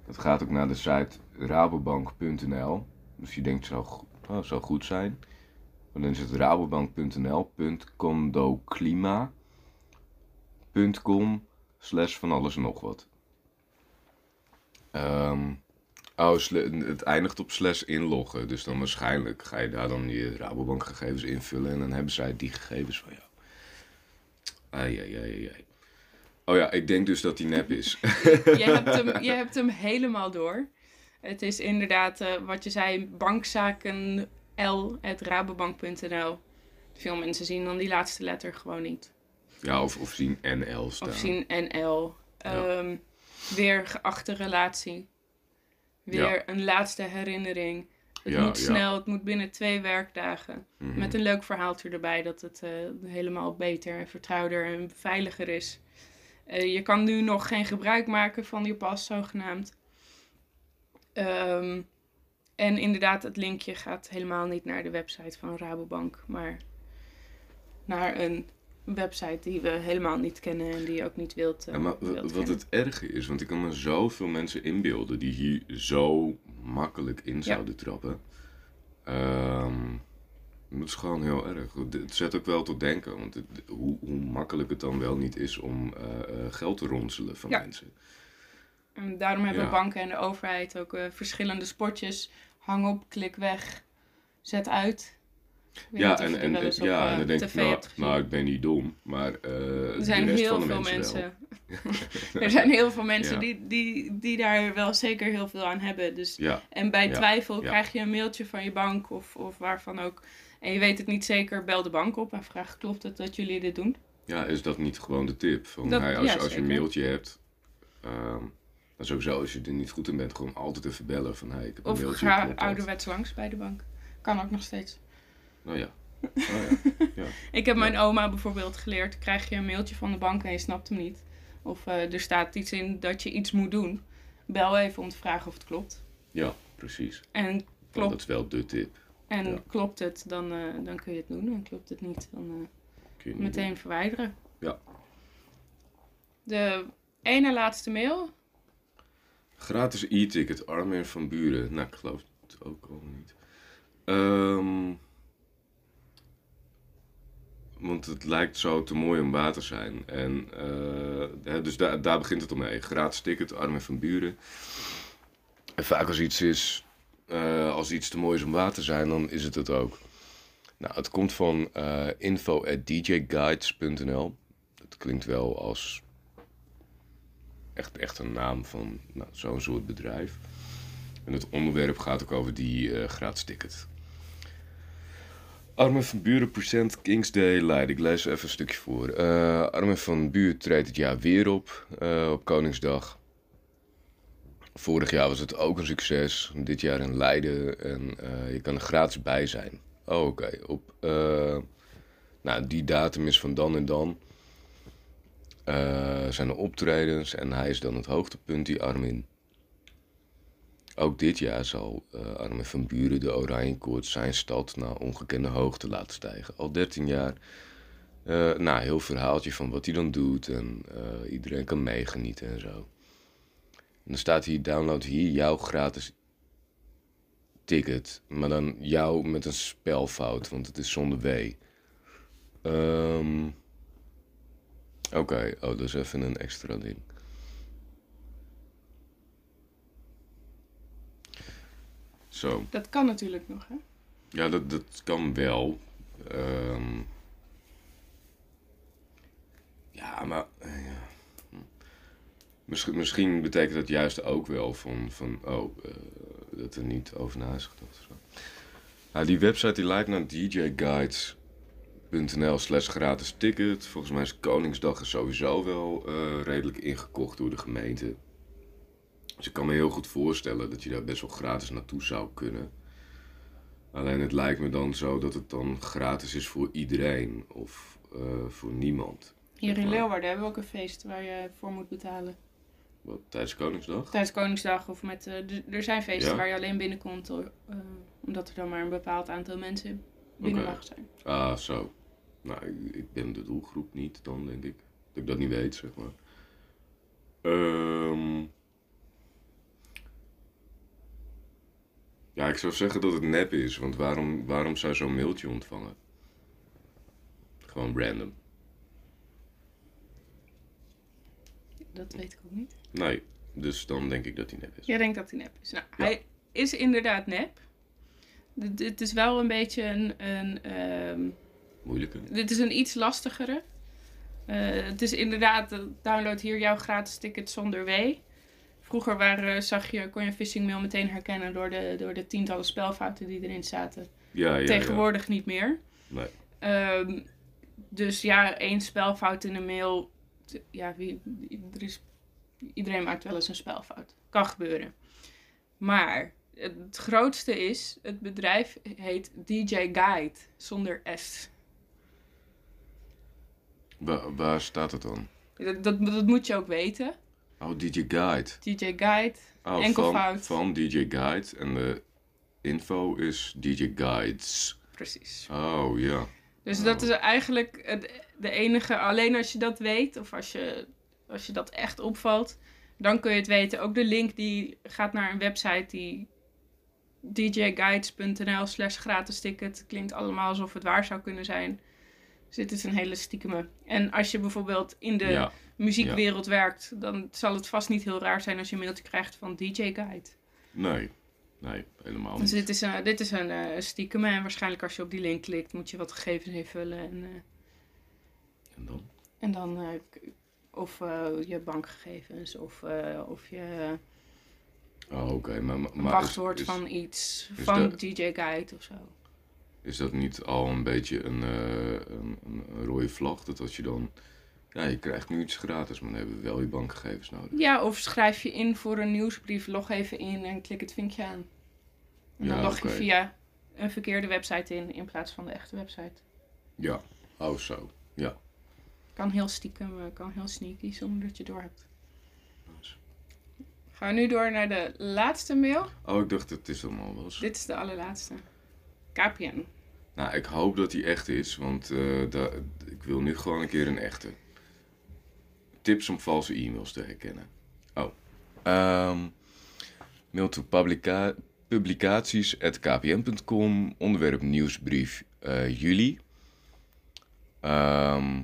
Dat gaat ook naar de site rabobank.nl. Dus je denkt, zou, oh, zou goed zijn. Maar dan is het rabobank.nl.condoclima.com slash van alles en nog wat. Ehm, oh, het eindigt op slash inloggen. Dus dan waarschijnlijk ga je daar dan je Rabobank gegevens invullen. En dan hebben zij die gegevens van jou. Ai, ai, ai, ai. Oh ja, ik denk dus dat die nep is. <laughs> Je hebt hem, <laughs> je hebt hem helemaal door. Het is inderdaad eh, wat je zei, bankzaken.l.rabobank.nl. Veel mensen zien dan die laatste letter gewoon niet. ja, of, of zien NL staan. Of zien NL. Ehm, weer geachte relatie. Weer Ja. een laatste herinnering. Het Ja, moet snel, het moet binnen twee werkdagen. Mhm. Met een leuk verhaaltje erbij dat het eh, helemaal beter en vertrouwder en veiliger is. Eh, je kan nu nog geen gebruik maken van je pas, zogenaamd. Ehm, en inderdaad, het linkje gaat helemaal niet naar de website van Rabobank, maar naar een website die we helemaal niet kennen en die je ook niet wilt, eh, Ja, maar wilt wat kennen. het erge is, want ik kan me zoveel mensen inbeelden die hier zo makkelijk in Ja. zouden trappen. Ehm, dat is gewoon heel erg. Het zet ook wel tot denken, want het- hoe, hoe makkelijk het dan wel niet is om eh, eh, geld te ronselen van Ja. mensen. En daarom hebben banken en de overheid ook verschillende spotjes. Hang op, klik weg, zet uit. Ja, of en, en, op ja, eh, en dan denk ik, nou, nou, ik ben niet dom, maar er zijn de rest heel van de veel mensen, <laughs> er zijn heel veel mensen Ja. die, die, die daar wel zeker heel veel aan hebben. Dus, Ja, en bij Ja. twijfel krijg je een mailtje van je bank of, of waarvan ook. En je weet het niet zeker, bel de bank op en vraag: klopt het dat jullie dit doen? ja, is dat niet gewoon de tip? Van, Dat- hey, als, als je een mailtje hebt, ehm dan sowieso als je er niet goed in bent, gewoon altijd even bellen van hey, ik heb een Of mailtje. ga klopt dat? ouderwets langs bij de bank. Kan ook nog steeds. Nou ja. Oh, ja. <laughs> ja. Ik heb Ja. mijn oma bijvoorbeeld geleerd: krijg je een mailtje van de bank en je snapt hem niet. Of eh, er staat iets in dat je iets moet doen. Bel even om te vragen of het klopt. ja, precies. En, klopt, Dat is wel de tip. en ja. klopt het, dan, eh, dan kun je het doen. En klopt het niet, dan eh, Kun je meteen verwijderen. Ja. De ene laatste mail. Gratis e-ticket, Armin van Buren. Nou, ik geloof het ook al niet. Ehm, want het lijkt zo te mooi om waar te zijn. En, eh, dus daar, daar begint het om mee. Gratis ticket, van Buren. En vaak als iets is, eh, als iets te mooi om waar te zijn, dan is het het ook. Nou, het komt van eh info at djguides.nl. Dat klinkt wel als echt, echt een naam van nou, zo'n soort bedrijf. En het onderwerp gaat ook over die eh, gratis ticket. Armin van Buren Kings Day Leiden. Ik lees even een stukje voor. Eh Armin van Buren treedt het jaar weer op, eh, op Koningsdag. Vorig jaar was het ook een succes. Dit jaar in Leiden. En eh, je kan er gratis bij zijn. Oh, oké. Op nou, die datum is van dan en dan. Zijn er optredens en hij is dan het hoogtepunt, die Armin. Ook dit jaar zal eh, Armin van Buren de Oranjekoorts zijn stad naar ongekende hoogte laten stijgen. Al 13 jaar. Eh nou, heel verhaaltje van wat hij dan doet en eh, iedereen kan meegenieten en zo. En dan staat hier, download hier jouw gratis ticket. Maar dan jou met een spelfout, want het is zonder W. Ehm Oké, oh, dat is even een extra ding. Zo, Dat kan natuurlijk nog, hè? ja, dat, dat kan wel. Ehm ja, maar. eh, ja. Hm. Misschien, misschien betekent dat juist ook wel van, van oh, eh, dat er niet over na is gedacht. of Zo. Nou, die website die leidt naar djguides.nl slash gratis ticket. Volgens mij is Koningsdag er sowieso wel eh, redelijk ingekocht door de gemeente. Dus ik kan me heel goed voorstellen dat je daar best wel gratis naartoe zou kunnen. Alleen het lijkt me dan zo dat het dan gratis is voor iedereen of eh, voor niemand. Hier in Leeuwarden hebben we ook een feest waar je voor moet betalen. Wat, tijdens Koningsdag? Tijdens Koningsdag of met... eh, er zijn feesten Ja. waar je alleen binnenkomt, eh, omdat er dan maar een bepaald aantal mensen binnen mag zijn. Ah, zo. Nou, ik, ik ben de doelgroep niet dan, denk ik. Dat ik dat niet weet, zeg maar. Ehm Ja, ik zou zeggen dat het nep is, want waarom, waarom zou zo'n mailtje ontvangen? Gewoon random. Dat weet ik ook niet. Nee, dus dan denk ik dat hij nep is. Jij denkt dat hij nep is. Nou, Ja. hij is inderdaad nep. Dit is wel een beetje een... een ehm, Moeilijke. dit is een iets lastigere. Eh, het is inderdaad, eh, download hier jouw gratis ticket zonder W. Vroeger waren, zag je, kon je een phishing mail meteen herkennen door de, door de tientallen spelfouten die erin zaten. Ja, ja, Tegenwoordig niet meer. Nee. Ehm, dus ja, één spelfout in een mail. Ja, wie, er is, iedereen maakt wel eens een spelfout. Kan gebeuren. Maar het grootste is, het bedrijf heet DJ Guide zonder S. Wa- waar staat het dan? Dat, dat, dat moet je ook weten. Oh, DJ Guide. DJ Guide, Oh, Enkelvoud. Van, van DJ Guide. En de info is DJ Guides. precies. Oh, ja. Dus Oh. dat is eigenlijk de enige, alleen als je dat weet, of als je, als je dat echt opvalt, dan kun je het weten. Ook de link die gaat naar een website die djguides.nl slash gratis ticket. Klinkt allemaal alsof het waar zou kunnen zijn. Dus dit is een hele stiekeme. En als je bijvoorbeeld in de Ja. muziekwereld werkt, dan zal het vast niet heel raar zijn als je een mailtje krijgt van DJ Guide. Nee. Nee, helemaal Dus niet. dit is een, dit is een eh, stiekeme. En waarschijnlijk als je op die link klikt, moet je wat gegevens invullen. En, eh, En dan? en dan eh, of je bankgegevens of, of je Oh, oké. Maar, maar, een maar wachtwoord is, is, van iets, van de- DJ Guide of zo. Is dat niet al een beetje een, eh, een, een, rode vlag? Dat als je dan... Ja, je krijgt nu iets gratis, maar dan hebben we wel je bankgegevens nodig. Ja, of schrijf je in voor een nieuwsbrief, log even in en klik het vinkje aan. En dan log je via een verkeerde website in in plaats van de echte website. Ja. Oh, zo. Ja. Kan heel stiekem, eh, kan heel sneaky zonder dat je door hebt. Nice. Gaan we nu door naar de laatste mail. Oh, ik dacht dat het is allemaal was. Dit is de allerlaatste. KPN. Nou, ik hoop dat die echt is, want eh, ik wil nu gewoon een keer een echte. Tips om valse e-mails te herkennen. Oh. Ehm mail to publica onderwerp nieuwsbrief eh, juli. Ehm,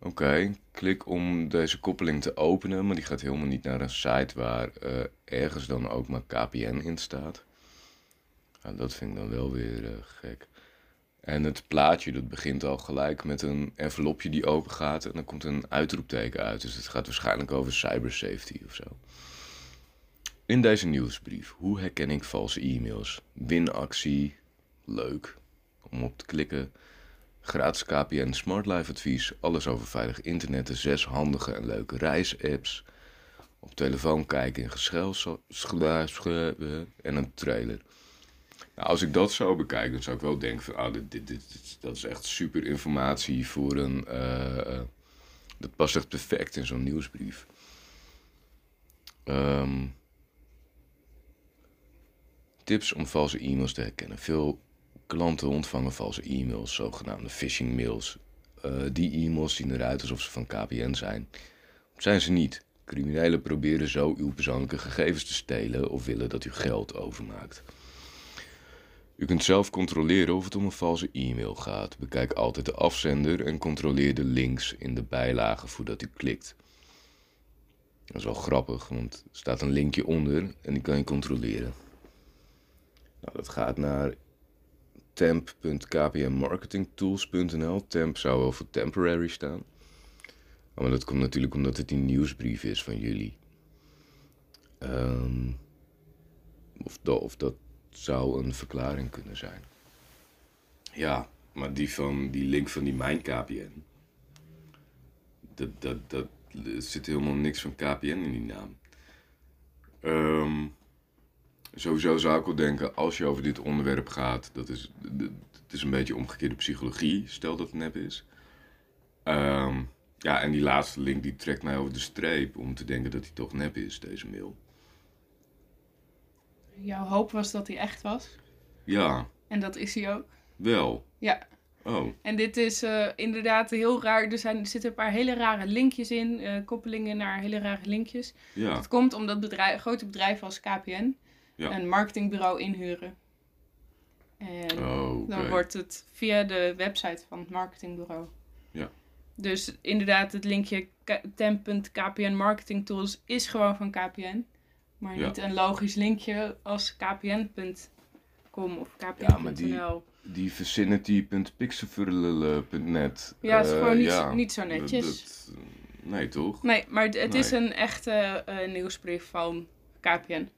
Oké, klik om deze koppeling te openen, maar die gaat helemaal niet naar een site waar eh, ergens dan ook maar KPN in staat. Ja, dat vind ik dan wel weer eh, gek. En het plaatje dat begint al gelijk met een envelopje die open gaat en dan komt een uitroepteken uit. Dus het gaat waarschijnlijk over cybersafety of zo. In deze nieuwsbrief, hoe herken ik valse e-mails? Winactie, leuk om op te klikken. Gratis KPN Smart Life advies, alles over veilig internet, de zes handige en leuke reisapps. Op telefoon kijken in geschel en een trailer. Nou, als ik dat zo bekijk, dan zou ik wel denken van, ah, dit, dit, dit, dat is echt super informatie voor een, eh, eh, dat past echt perfect in zo'n nieuwsbrief. Ehm, tips om valse e-mails te herkennen. Veel klanten ontvangen valse e-mails, zogenaamde phishing mails. Eh, die e-mails zien eruit alsof ze van KPN zijn. Zijn ze niet. Criminelen proberen zo uw persoonlijke gegevens te stelen of willen dat u geld overmaakt. U kunt zelf controleren of het om een valse e-mail gaat. Bekijk altijd de afzender en controleer de links in de bijlage voordat u klikt. Dat is wel grappig, want er staat een linkje onder en die kan je controleren. Nou, dat gaat naar temp.kpnmarketingtools.nl. Temp zou wel voor temporary staan. Oh, maar dat komt natuurlijk omdat het die nieuwsbrief is van jullie. Ehm, of, dat, of dat zou een verklaring kunnen zijn. Ja, maar die, van, die link van die Mijn KPN. Dat, dat, dat, er zit helemaal niks van KPN in die naam. Ehm, sowieso zou ik wel denken, als je over dit onderwerp gaat, dat is, het is een beetje omgekeerde psychologie, stel dat het nep is. Ehm, ja, en die laatste link die trekt mij over de streep om te denken dat hij toch nep is, deze mail. Jouw hoop was dat hij echt was. Ja, En dat is hij ook. wel. Ja. Oh, En dit is eh, inderdaad heel raar. Er, zijn, er zitten een paar hele rare linkjes in. eh, koppelingen naar hele rare linkjes. ja. Dat komt omdat bedrijf, grote bedrijven als KPN Ja. een marketingbureau inhuren. En Oh, dan wordt het via de website van het marketingbureau. Ja. Dus inderdaad, het linkje temp.kpn Marketing Tools is gewoon van KPN. Maar Ja. niet een logisch linkje als kpn.com of Ja, maar die- kpn.nl. Die vicinity.pixelfurlele.net. Ja, is eh, gewoon niet, ja, niet zo netjes. dat- nee, toch? Nee, maar het het is een echte eh, nieuwsbrief van KPN.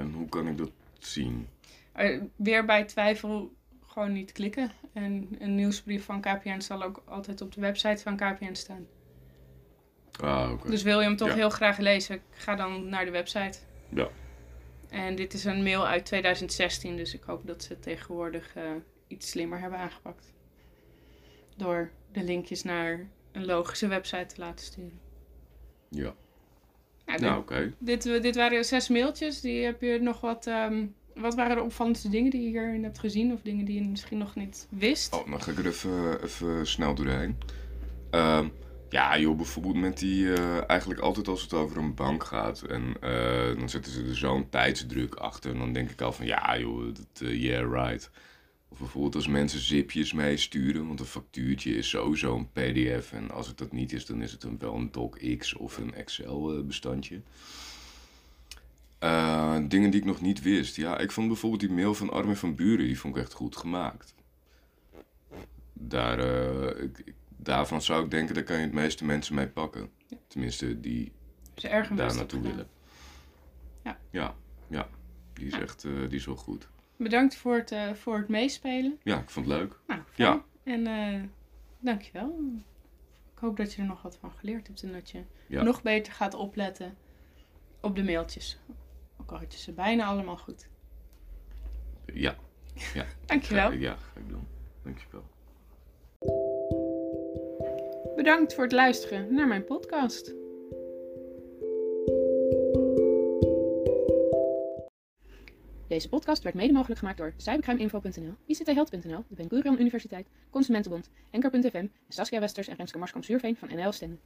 En hoe kan ik dat zien? Eh, weer bij twijfel gewoon niet klikken. En een nieuwsbrief van KPN zal ook altijd op de website van KPN staan. Ah, oké. Dus wil je hem toch Ja. heel graag lezen, ga dan naar de website. Ja. En dit is een mail uit 2016, dus ik hoop dat ze het tegenwoordig eh, iets slimmer hebben aangepakt. Door de linkjes naar een logische website te laten sturen. Ja. Nou, Nou, oké. dit, dit, dit waren zes mailtjes. Die heb je nog wat. ehm, wat waren de opvallendste dingen die je hierin hebt gezien? Of dingen die je misschien nog niet wist? Oh, dan ga ik er even, even snel doorheen. Ehm, Ja, joh, bijvoorbeeld met die, eh, eigenlijk altijd als het over een bank gaat. En eh, dan zetten ze er zo'n tijdsdruk achter. En dan denk ik al van, ja joh, dat, eh, yeah right. Of bijvoorbeeld als mensen zipjes meesturen, want een factuurtje is sowieso een pdf. En als het dat niet is, dan is het een, wel een docx of een Excel bestandje. Eh, dingen die ik nog niet wist. Ja, ik vond bijvoorbeeld die mail van Armin van Buren, die vond ik echt goed gemaakt. Daar, eh, ik- ik- daarvan zou ik denken, daar kan je het meeste mensen mee pakken. Tenminste, die Ze erg daar naartoe willen. Ja. Ja, ja. Die is echt, eh, die is wel goed. Bedankt voor het, eh, voor het meespelen. Ja, ik vond het leuk. Nou, Ja. En eh dankjewel. Ik hoop dat je er nog wat van geleerd hebt en dat je Ja. nog beter gaat opletten op de mailtjes. Ook al had je ze bijna allemaal goed. Ja. ja. <laughs> Dankjewel. Ja, ga ik doen. Dankjewel. Bedankt voor het luisteren naar mijn podcast. Deze podcast werd mede mogelijk gemaakt door cybercrimeinfo.nl, ICTHealth.nl, de Ben Gurion Universiteit, Consumentenbond, Enker.fm en Saskia Westers en Renske Marskamp-Zuurveen van NL Stende.